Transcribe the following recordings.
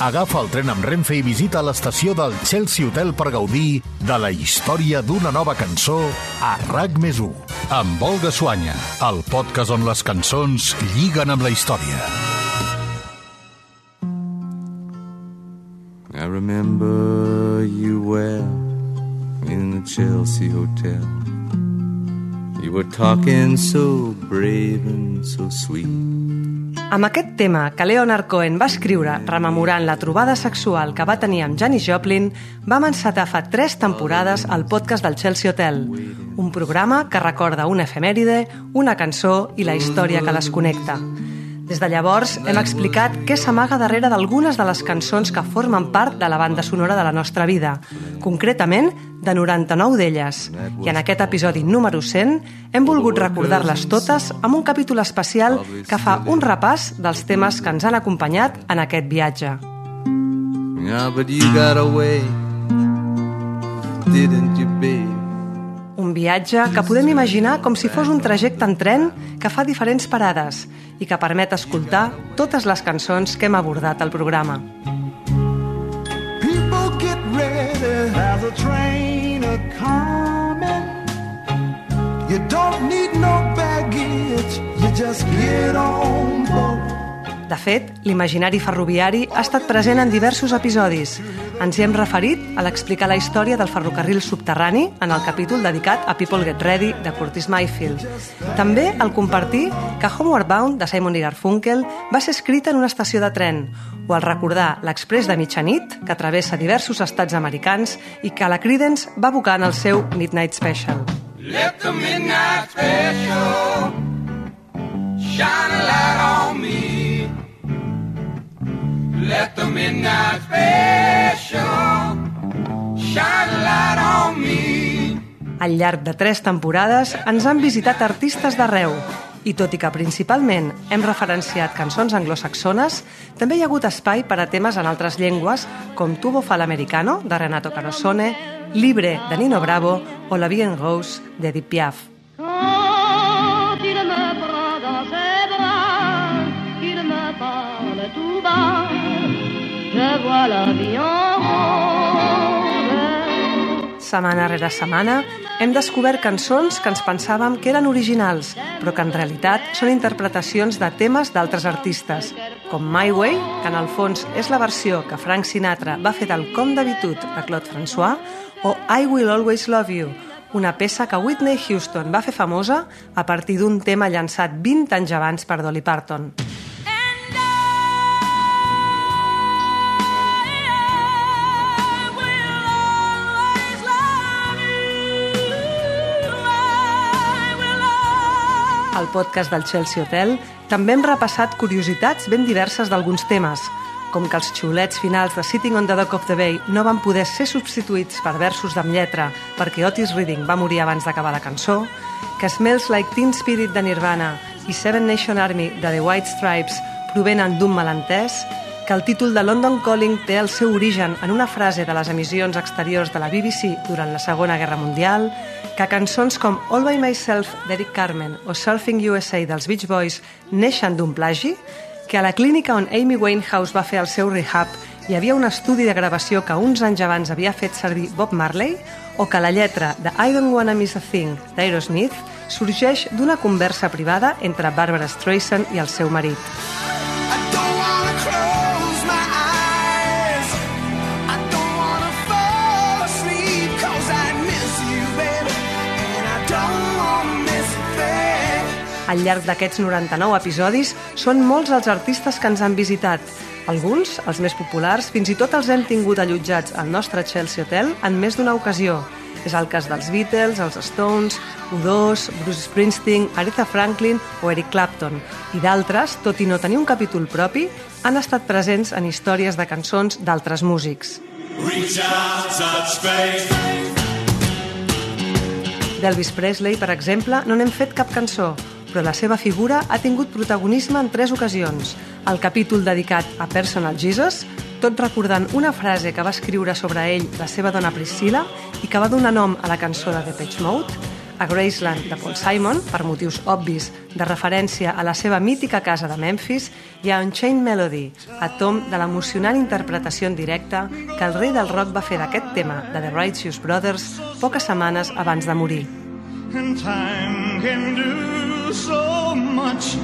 Agafa el tren amb Renfe i visita l'estació del Chelsea Hotel per gaudir de la història d'una nova cançó a RAC més 1. Amb Olga Suanya, el podcast on les cançons lliguen amb la història. I remember you well in the Chelsea Hotel. You were talking so brave and so sweet. Amb aquest tema que Leonard Cohen va escriure rememorant la trobada sexual que va tenir amb Janis Joplin, vam encetar fa tres temporades el podcast del Chelsea Hotel, un programa que recorda una efemèride, una cançó i la història que les connecta. Des de llavors hem explicat què s'amaga darrere d'algunes de les cançons que formen part de la banda sonora de la nostra vida, concretament de 99 d'elles. I en aquest episodi número 100 hem volgut recordar-les totes amb un capítol especial que fa un repàs dels temes que ens han acompanyat en aquest viatge. Yeah, but you got away, didn't you, babe? Un viatge que podem imaginar com si fos un trajecte en tren que fa diferents parades i que permet escoltar totes les cançons que hem abordat al programa. You don't need no baggage, you just get on board. De fet, l'imaginari ferroviari ha estat present en diversos episodis. Ens hi hem referit a l'explicar la història del ferrocarril subterrani en el capítol dedicat a People Get Ready de Curtis Mayfield. També al compartir que Homeward Bound de Simon i Garfunkel va ser escrita en una estació de tren o al recordar l'Express de mitjanit que travessa diversos estats americans i que la Creedence va evocar en el seu Midnight Special. Let the midnight special shine a light on me. Let the midnight special shine a light on me. Al llarg de tres temporades ens han visitat artistes d'arreu i tot i que principalment hem referenciat cançons anglosaxones, també hi ha hagut espai per a temes en altres llengües com Tubo Fal Americano, de Renato Carosone, Libre, de Nino Bravo o La Vie en Rose, de Edith Piaf. Setmana rere setmana hem descobert cançons que ens pensàvem que eren originals, però que en realitat són interpretacions de temes d'altres artistes, com My Way, que en el fons és la versió que Frank Sinatra va fer del Com d'habitud de Claude François, o I Will Always Love You, una peça que Whitney Houston va fer famosa a partir d'un tema llançat 20 anys abans per Dolly Parton. Podcast del Chelsea Hotel també hem repassat curiositats ben diverses d'alguns temes, com que els xiulets finals de Sitting on the Dock of the Bay no van poder ser substituïts per versos amb lletra perquè Otis Reading va morir abans d'acabar la cançó, que Smells Like Teen Spirit de Nirvana i Seven Nation Army de The White Stripes provenen d'un malentès, que el títol de London Calling té el seu origen en una frase de les emissions exteriors de la BBC durant la Segona Guerra Mundial, que cançons com All By Myself d'Eric Carmen o Surfing USA dels Beach Boys neixen d'un plagi, que a la clínica on Amy Winehouse va fer el seu rehab hi havia un estudi de gravació que uns anys abans havia fet servir Bob Marley o que la lletra de I Don't Wanna Miss a Thing d'Aerosmith sorgeix d'una conversa privada entre Barbara Streisand i el seu marit. Al llarg d'aquests 99 episodis són molts els artistes que ens han visitat. Alguns, els més populars, fins i tot els hem tingut allotjats al nostre Chelsea Hotel en més d'una ocasió. És el cas dels Beatles, els Stones, U2, Bruce Springsteen, Aretha Franklin o Eric Clapton. I d'altres, tot i no tenir un capítol propi, han estat presents en històries de cançons d'altres músics. D'Elvis Presley, per exemple, no n'hem fet cap cançó, però la seva figura ha tingut protagonisme en tres ocasions. El capítol dedicat a Personal Jesus, tot recordant una frase que va escriure sobre ell la seva dona Priscilla i que va donar nom a la cançó de Depeche Mode, A Graceland, de Paul Simon, per motius obvis de referència a la seva mítica casa de Memphis, i a Unchained Melody, a tom de l'emocionant interpretació en directe que el rei del rock va fer d'aquest tema de The Righteous Brothers poques setmanes abans de morir. And time can do so much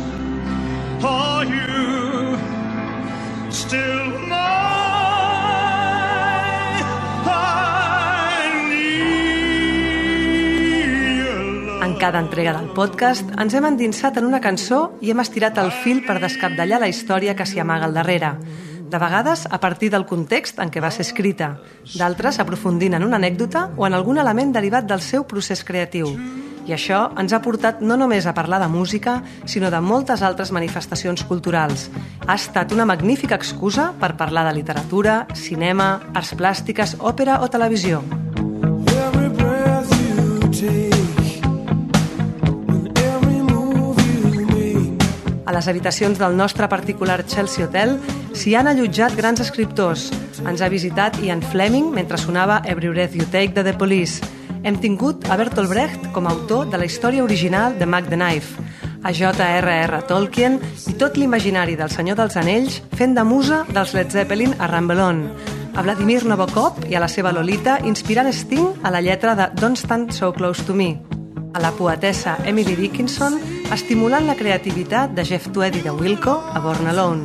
for you. Still cada entrega del podcast ens hem endinsat en una cançó i hem estirat el fil per descapdallar la història que s'hi amaga al darrere. De vegades a partir del context en què va ser escrita, d'altres aprofundint en una anècdota o en algun element derivat del seu procés creatiu. I això ens ha portat no només a parlar de música, sinó de moltes altres manifestacions culturals. Ha estat una magnífica excusa per parlar de literatura, cinema, arts plàstiques, òpera o televisió. Every breath you take. A les habitacions del nostre particular Chelsea Hotel s'hi han allotjat grans escriptors. Ens ha visitat Ian Fleming mentre sonava Every Breath You Take de The Police. Hem tingut a Bertolt Brecht com a autor de la història original de Mac the Knife, a J.R.R. Tolkien i tot l'imaginari del Senyor dels Anells fent de musa dels Led Zeppelin a Rambelon, a Vladimir Nabokov i a la seva Lolita inspirant Sting a la lletra de Don't Stand So Close to Me, a la poetessa Emily Dickinson estimulant la creativitat de Jeff Tweedy de Wilco a Born Alone,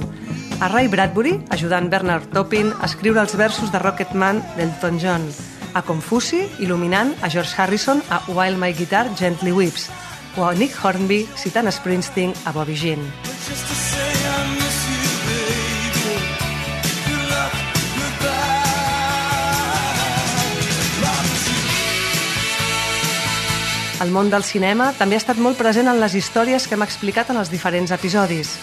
a Ray Bradbury ajudant Bernard Taupin a escriure els versos de Rocketman d'Elton John, a Confuci il·luminant a George Harrison a While My Guitar Gently Weeps, o a Nick Hornby citant Springsteen a Bobby Jean. El món del cinema també ha estat molt present en les històries que hem explicat en els diferents episodis.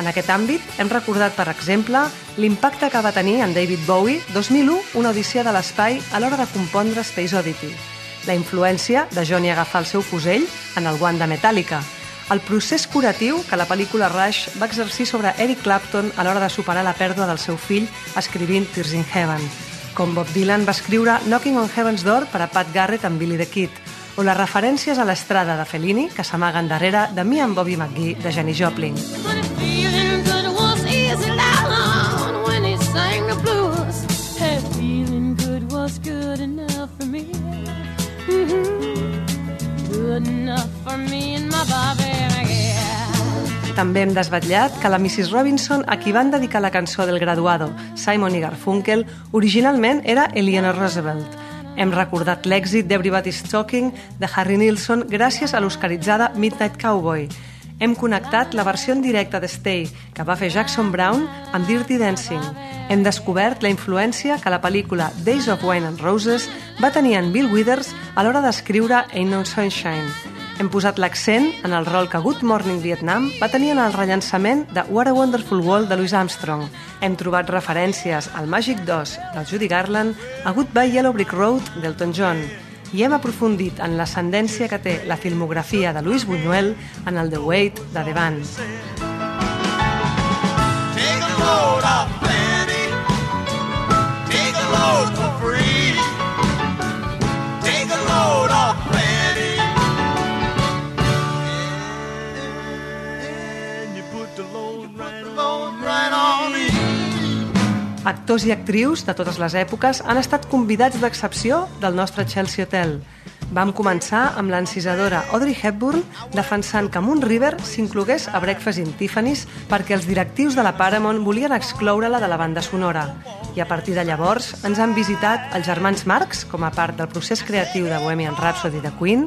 En aquest àmbit, hem recordat, per exemple, l'impacte que va tenir en David Bowie 2001, una odissia de l'espai a l'hora de compondre Space Oddity, la influència de Johnny agafar el seu fusell en el guant de Metallica, el procés curatiu que la pel·lícula Rush va exercir sobre Eric Clapton a l'hora de superar la pèrdua del seu fill escrivint Tears in Heaven, com Bob Dylan va escriure Knocking on Heaven's Door per a Pat Garrett amb Billy the Kid, o les referències a l'estrada de Fellini que s'amaguen darrere de Mi and Bobby McGee de Jenny Joplin. Mhm. McGee. També hem desvetllat que la Mrs. Robinson, a qui van dedicar la cançó del graduado, Simon i Garfunkel, originalment era Eleanor Roosevelt. Hem recordat l'èxit d'Everybody's Talking de Harry Nilsson gràcies a l'oscaritzada Midnight Cowboy. Hem connectat la versió en directe de Stay, que va fer Jackson Brown, amb Dirty Dancing. Hem descobert la influència que la pel·lícula Days of Wine and Roses va tenir en Bill Withers a l'hora d'escriure Ain't No Sunshine. Hem posat l'accent en el rol que Good Morning Vietnam va tenir en el rellançament de What a Wonderful World de Louis Armstrong. Hem trobat referències al Magic 2 del Judy Garland, a Goodbye Yellow Brick Road d'Elton John i hem aprofundit en l'ascendència que té la filmografia de Luis Buñuel en el The Wait de The Band. Take a load off. Take a load Actors i actrius de totes les èpoques han estat convidats d'excepció del nostre Chelsea Hotel. Vam començar amb l'encisadora Audrey Hepburn defensant que Moon River s'inclogués a Breakfast in Tiffany's perquè els directius de la Paramount volien excloure-la de la banda sonora. I a partir de llavors ens han visitat els germans Marx com a part del procés creatiu de Bohemian Rhapsody de Queen,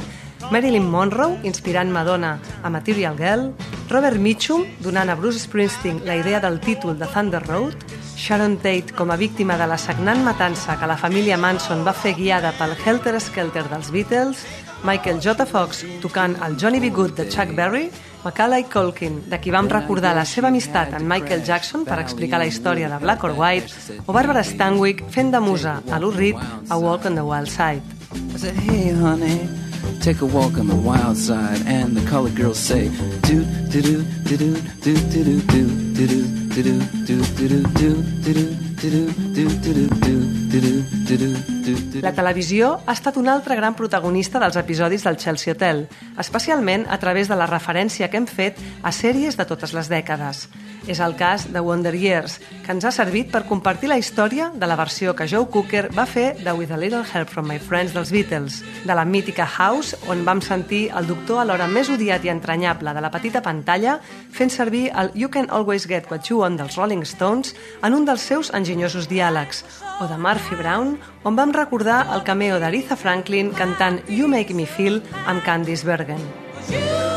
Marilyn Monroe, inspirant Madonna a Material Girl, Robert Mitchum, donant a Bruce Springsteen la idea del títol de Thunder Road, Sharon Tate com a víctima de la sagnant matança que la família Manson va fer guiada pel Helter Skelter dels Beatles, Michael J. Fox tocant el Johnny B. Good de Chuck Berry, Macaulay Culkin, de qui vam recordar la seva amistat amb Michael Jackson per explicar la història de Black or White, o Barbara Stanwyck fent de musa a Lou Reed a Walk on the Wild Side. I said, hey, honey, take a walk on the wild side, and the colored girls say, do do do do do do do do do do do do do do do do do La televisió ha estat un altre gran protagonista dels episodis del Chelsea Hotel, especialment a través de la referència que hem fet a sèries de totes les dècades. És el cas de Wonder Years, que ens ha servit per compartir la història de la versió que Joe Cooker va fer de With a Little Help from My Friends dels Beatles, de la mítica House, on vam sentir el doctor alhora més odiat i entranyable de la petita pantalla fent servir el You Can Always Get What You Want dels Rolling Stones en un dels seus enginyosos diàlegs, o de Murphy Brown, on vam recordar el cameo d'Aretha Franklin cantant You Make Me Feel amb Candice Bergen.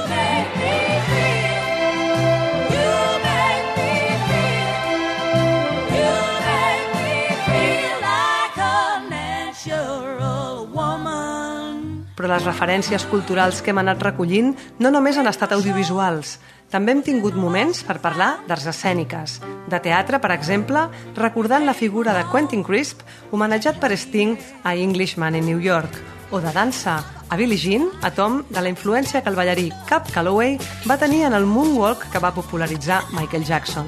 Però les referències culturals que hem anat recollint no només han estat audiovisuals. També hem tingut moments per parlar d'arts escèniques. De teatre, per exemple, recordant la figura de Quentin Crisp, homenatjat per Sting a Englishman in New York, o de dansa a Billie Jean, a Tom, de la influència que el ballarí Cap Calloway va tenir en el moonwalk que va popularitzar Michael Jackson.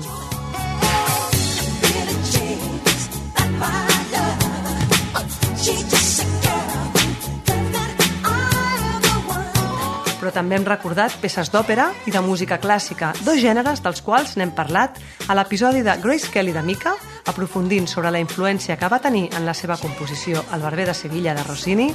Però també hem recordat peces d'òpera i de música clàssica, dos gèneres dels quals n'hem parlat a l'episodi de Grace Kelly de Mica, aprofundint sobre la influència que va tenir en la seva composició El barber de Sevilla de Rossini,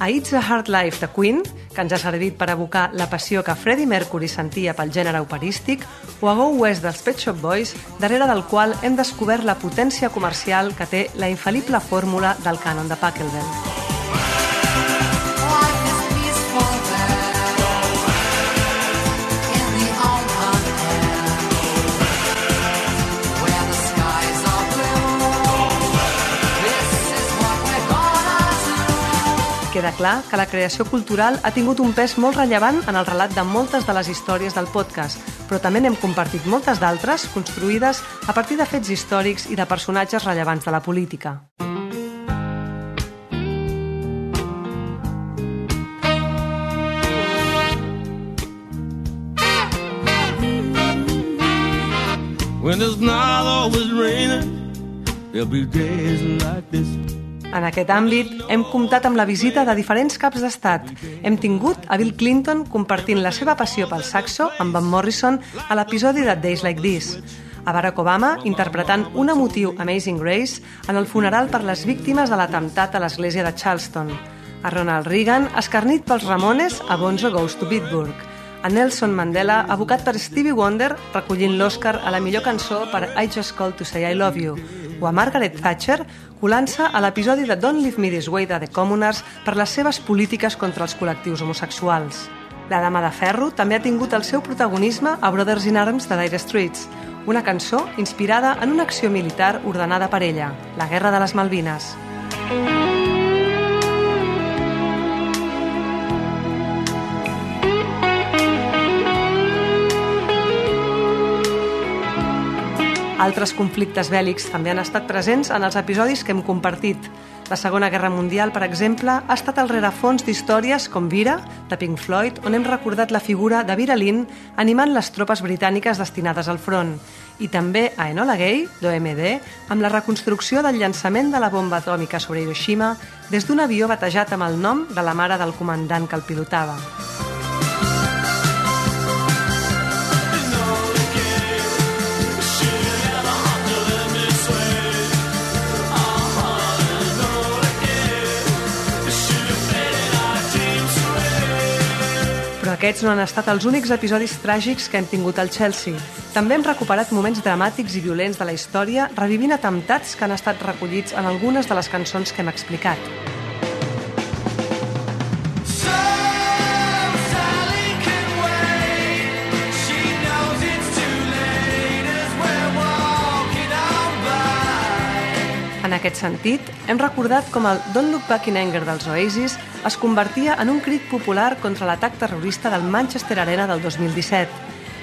a It's a Hard Life de Queen, que ens ha servit per evocar la passió que Freddie Mercury sentia pel gènere operístic, o a Go West dels Pet Shop Boys, darrere del qual hem descobert la potència comercial que té la infal·lible fórmula del cànon de Pachelbel. Queda clar que la creació cultural ha tingut un pes molt rellevant en el relat de moltes de les històries del podcast, però també n'hem compartit moltes d'altres construïdes a partir de fets històrics i de personatges rellevants de la política. When it's not always raining, there'll be days like this. En aquest àmbit, hem comptat amb la visita de diferents caps d'estat. Hem tingut a Bill Clinton compartint la seva passió pel saxo amb Van Morrison a l'episodi de Days Like This, a Barack Obama interpretant un emotiu Amazing Grace en el funeral per les víctimes de l'atemptat a l'església de Charleston, a Ronald Reagan escarnit pels Ramones a Bonzo Goes to Bitburg, a Nelson Mandela, abocat per Stevie Wonder, recollint l'Oscar a la millor cançó per I Just Called to Say I Love You, o a Margaret Thatcher, colant-se a l'episodi de Don't Leave Me This Way de The Commoners per les seves polítiques contra els col·lectius homosexuals. La Dama de Ferro també ha tingut el seu protagonisme a Brothers in Arms de Dire Straits, una cançó inspirada en una acció militar ordenada per ella, la Guerra de les Malvines. Altres conflictes bèl·lics també han estat presents en els episodis que hem compartit. La Segona Guerra Mundial, per exemple, ha estat el rerefons d'històries com Vira, de Pink Floyd, on hem recordat la figura de Vira Lynn animant les tropes britàniques destinades al front. I també a Enola Gay, d'OMD, amb la reconstrucció del llançament de la bomba atòmica sobre Hiroshima des d'un avió batejat amb el nom de la mare del comandant que el pilotava. Aquests no han estat els únics episodis tràgics que hem tingut al Chelsea. També hem recuperat moments dramàtics i violents de la història, revivint atemptats que han estat recollits en algunes de les cançons que hem explicat. Aquest sentit, hem recordat com el Don't Look Back in Anger dels Oasis es convertia en un crit popular contra l'atac terrorista del Manchester Arena del 2017.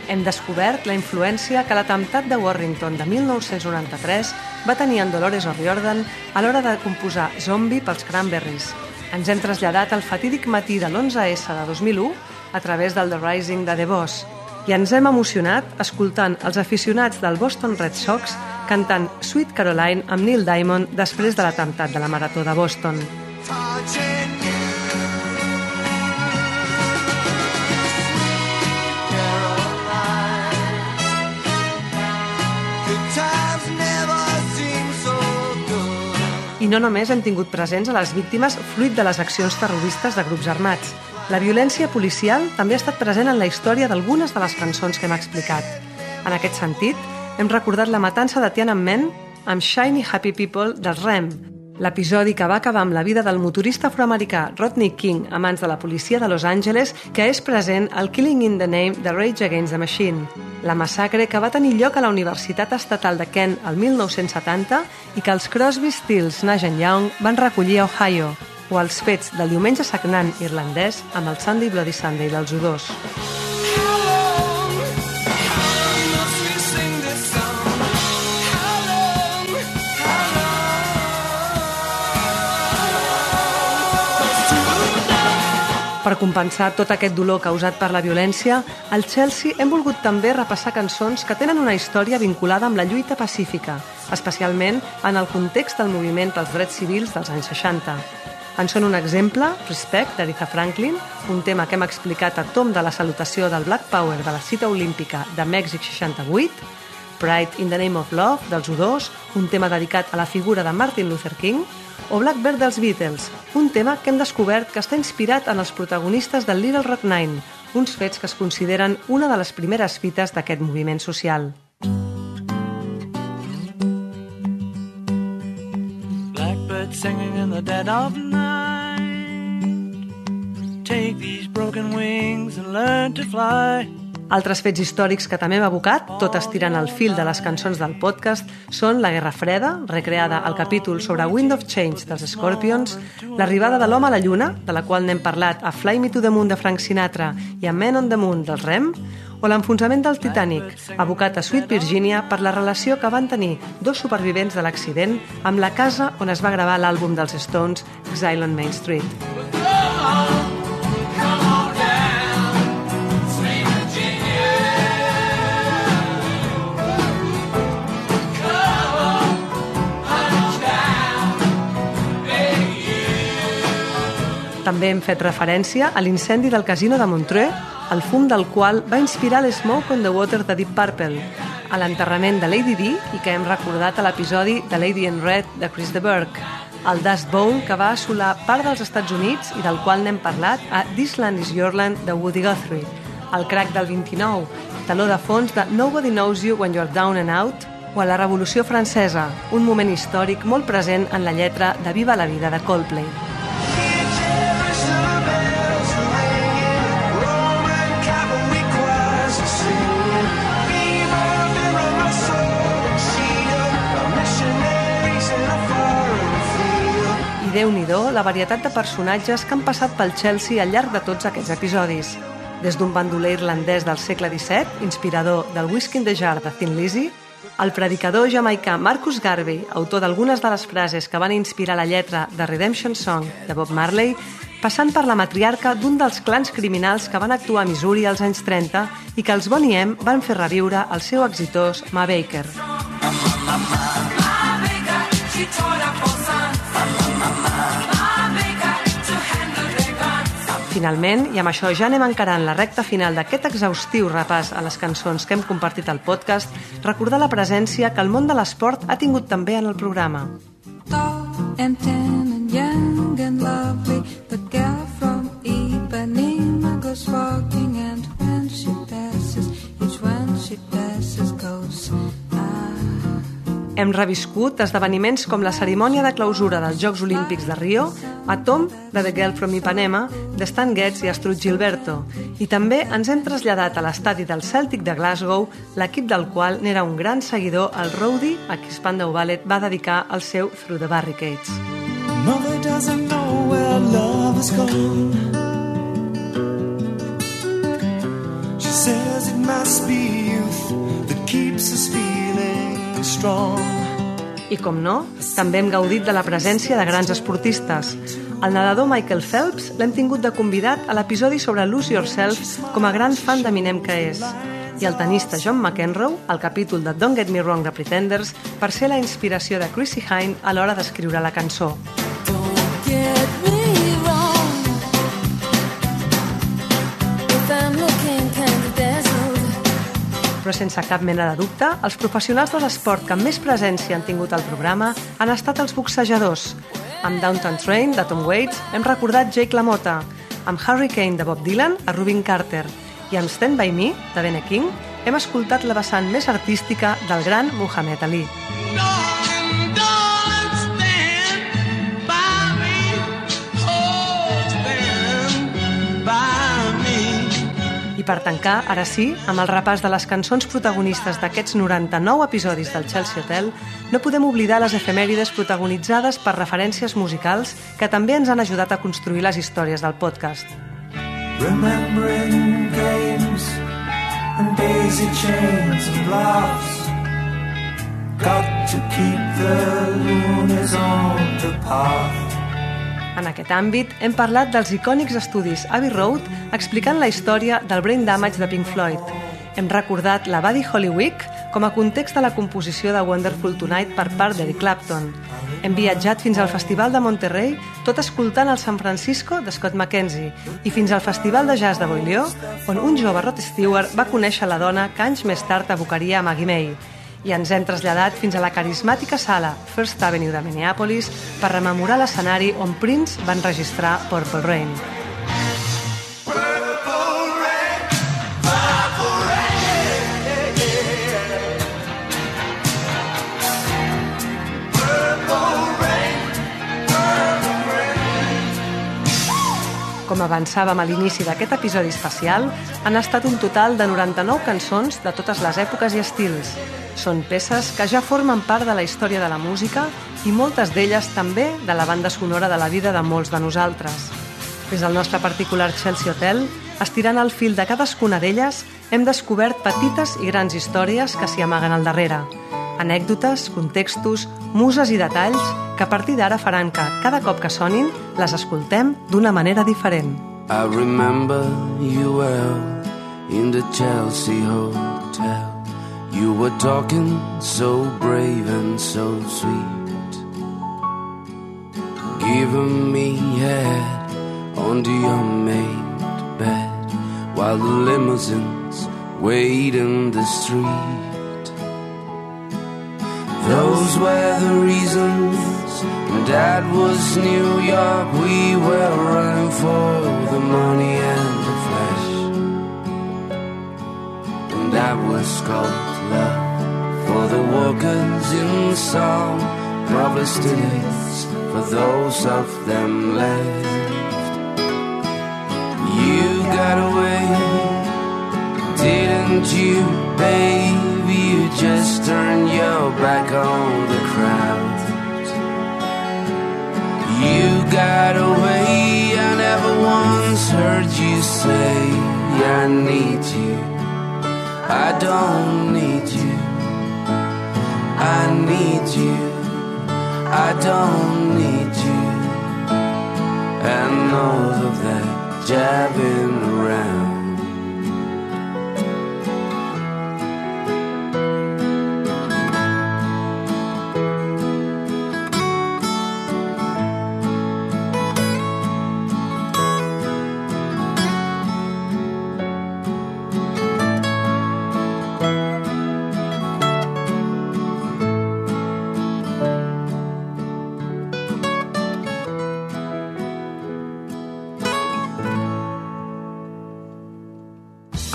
Hem descobert la influència que l'atemptat de Warrington de 1993 va tenir en Dolores O'Riordan a l'hora de composar Zombie pels Cranberries. Ens hem traslladat al fatídic matí de l'11S de 2001 a través del The Rising de The Boss i ens hem emocionat escoltant els aficionats del Boston Red Sox cantant Sweet Caroline amb Neil Diamond després de l'atemptat de la Marató de Boston. I no només hem tingut presents a les víctimes fruit de les accions terroristes de grups armats. La violència policial també ha estat present en la història d'algunes de les cançons que hem explicat. En aquest sentit, hem recordat la matança de Tiananmen amb Shiny Happy People dels REM, l'episodi que va acabar amb la vida del motorista afroamericà Rodney King a mans de la policia de Los Angeles, que és present al Killing in the Name de Rage Against the Machine, la massacre que va tenir lloc a la Universitat Estatal de Kent el 1970 i que els Crosby, Stills, Nash Young van recollir a Ohio, o els fets del diumenge sagnant irlandès amb el Sunday Bloody Sunday dels Udors. Per compensar tot aquest dolor causat per la violència, al Chelsea hem volgut també repassar cançons que tenen una història vinculada amb la lluita pacífica, especialment en el context del moviment pels drets civils dels anys 60. En són un exemple, Respect, d'Aretha Franklin, un tema que hem explicat a tom de la salutació del Black Power de la cita olímpica de Mèxic 68, Pride in the Name of Love, dels U2, un tema dedicat a la figura de Martin Luther King, o Blackbird dels Beatles, un tema que hem descobert que està inspirat en els protagonistes del Little Rock Nine, uns fets que es consideren una de les primeres fites d'aquest moviment social. Blackbird singing in the dead of night. Take these broken wings and learn to fly. Altres fets històrics que també hem evocat, tot estirant el fil de les cançons del podcast, són la Guerra Freda, recreada al capítol sobre Wind of Change dels Scorpions, l'arribada de l'home a la Lluna, de la qual n'hem parlat a Fly Me to the Moon de Frank Sinatra i a Men on the Moon dels Rem, o l'enfonsament del Titanic, abocat a Sweet Virginia per la relació que van tenir dos supervivents de l'accident amb la casa on es va gravar l'àlbum dels Stones, Exile on Main Street. També hem fet referència a l'incendi del casino de Montreux, el fum del qual va inspirar l'Smoke on the Water de Deep Purple, a l'enterrament de Lady Di i que hem recordat a l'episodi de Lady in Red de Chris de Burgh, el Dust Bowl que va assolar part dels Estats Units i del qual n'hem parlat a This Land is Your Land de Woody Guthrie, el crack del 29, taló de fons de Nobody Knows You When You're Down and Out, o a la Revolució Francesa, un moment històric molt present en la lletra de Viva la vida de Coldplay. Field. I déu-n'hi-do la varietat de personatges que han passat pel Chelsea al llarg de tots aquests episodis. Des d'un bandoler irlandès del segle XVII, inspirador del Whisky in the Jar de Thin Lizzy, el predicador jamaicà Marcus Garvey, autor d'algunes de les frases que van inspirar la lletra de Redemption Song de Bob Marley, passant per la matriarca d'un dels clans criminals que van actuar a Missouri als anys 30 i que els Bonnie van fer reviure el seu exitós Ma Baker. Finalment, i amb això ja anem encarant la recta final d'aquest exhaustiu repàs a les cançons que hem compartit al podcast, recordar la presència que el món de l'esport ha tingut també en el programa. Tall and tan and young and lovely, the girl from Ipanema goes walking, Hem reviscut esdeveniments com la cerimònia de clausura dels Jocs Olímpics de Rio, a Tom de The Girl from Ipanema, de Stan Getz i Astrud Gilberto, i també ens hem traslladat a l'estadi del Celtic de Glasgow, l'equip del qual n'era un gran seguidor el Rowdy, a qui Spandau Ballet va dedicar el seu Through the Barricades. Mother doesn't know where love has gone. She says it must be youth that keeps us feeling. I com no, també hem gaudit de la presència de grans esportistes. El nedador Michael Phelps l'hem tingut de convidat a l'episodi sobre Lose Yourself com a gran fan d'Eminem que és. I el tenista John McEnroe, al capítol de Don't Get Me Wrong de Pretenders, per ser la inspiració de Chrissy Hine a l'hora d'escriure la cançó. Però sense cap mena de dubte, els professionals de l'esport que més presència han tingut al programa han estat els boxejadors. Amb Downtown Train, de Tom Waits, hem recordat Jake LaMotta, amb Hurricane, de Bob Dylan, a Rubin Carter, i amb Stand By Me, de Bene King, hem escoltat la vessant més artística del gran Muhammad Ali. Per tancar, ara sí, amb el repàs de les cançons protagonistes d'aquests 99 episodis del Chelsea Hotel, no podem oblidar les efemèrides protagonitzades per referències musicals que també ens han ajudat a construir les històries del podcast. Remembering games and daisy chains and. Got to keep the loonies on the path. En aquest àmbit, hem parlat dels icònics estudis Abbey Road explicant la història del brain damage de Pink Floyd. Hem recordat la Buddy Holly Week com a context de la composició de Wonderful Tonight per part d'Eric Clapton. Hem viatjat fins al Festival de Monterrey, tot escoltant el San Francisco de Scott McKenzie, i fins al Festival de Jazz de Boilió, on un jove Rod Stewart va conèixer la dona que anys més tard evocaria a Maggie May. I ens hem traslladat fins a la carismàtica sala First Avenue de Minneapolis per rememorar l'escenari on Prince van registrar Purple Rain. Com avançàvem a l'inici d'aquest episodi especial, han estat un total de 99 cançons de totes les èpoques i estils. Són peces que ja formen part de la història de la música i moltes d'elles també de la banda sonora de la vida de molts de nosaltres. Des del nostre particular Chelsea Hotel, estirant el fil de cadascuna d'elles, hem descobert petites i grans històries que s'hi amaguen al darrere. Anècdotes, contextos, muses i detalls que a partir d'ara faran que, cada cop que sonin, les escoltem d'una manera diferent. I remember you well in the Chelsea Hotel. You were talking so brave and so sweet, giving me head on the unmade bed while the limousines wait in the street. Those were the reasons. When dad was New York. We were running for the money and the flesh. And that was called love for the workers in song. Probably still is for those of them left. You got away, didn't you, babe? Just turned your back on the crowd. You got away, I never once heard you say, I need you. I don't need you. I need you. I don't need you. And all of that jabbing around.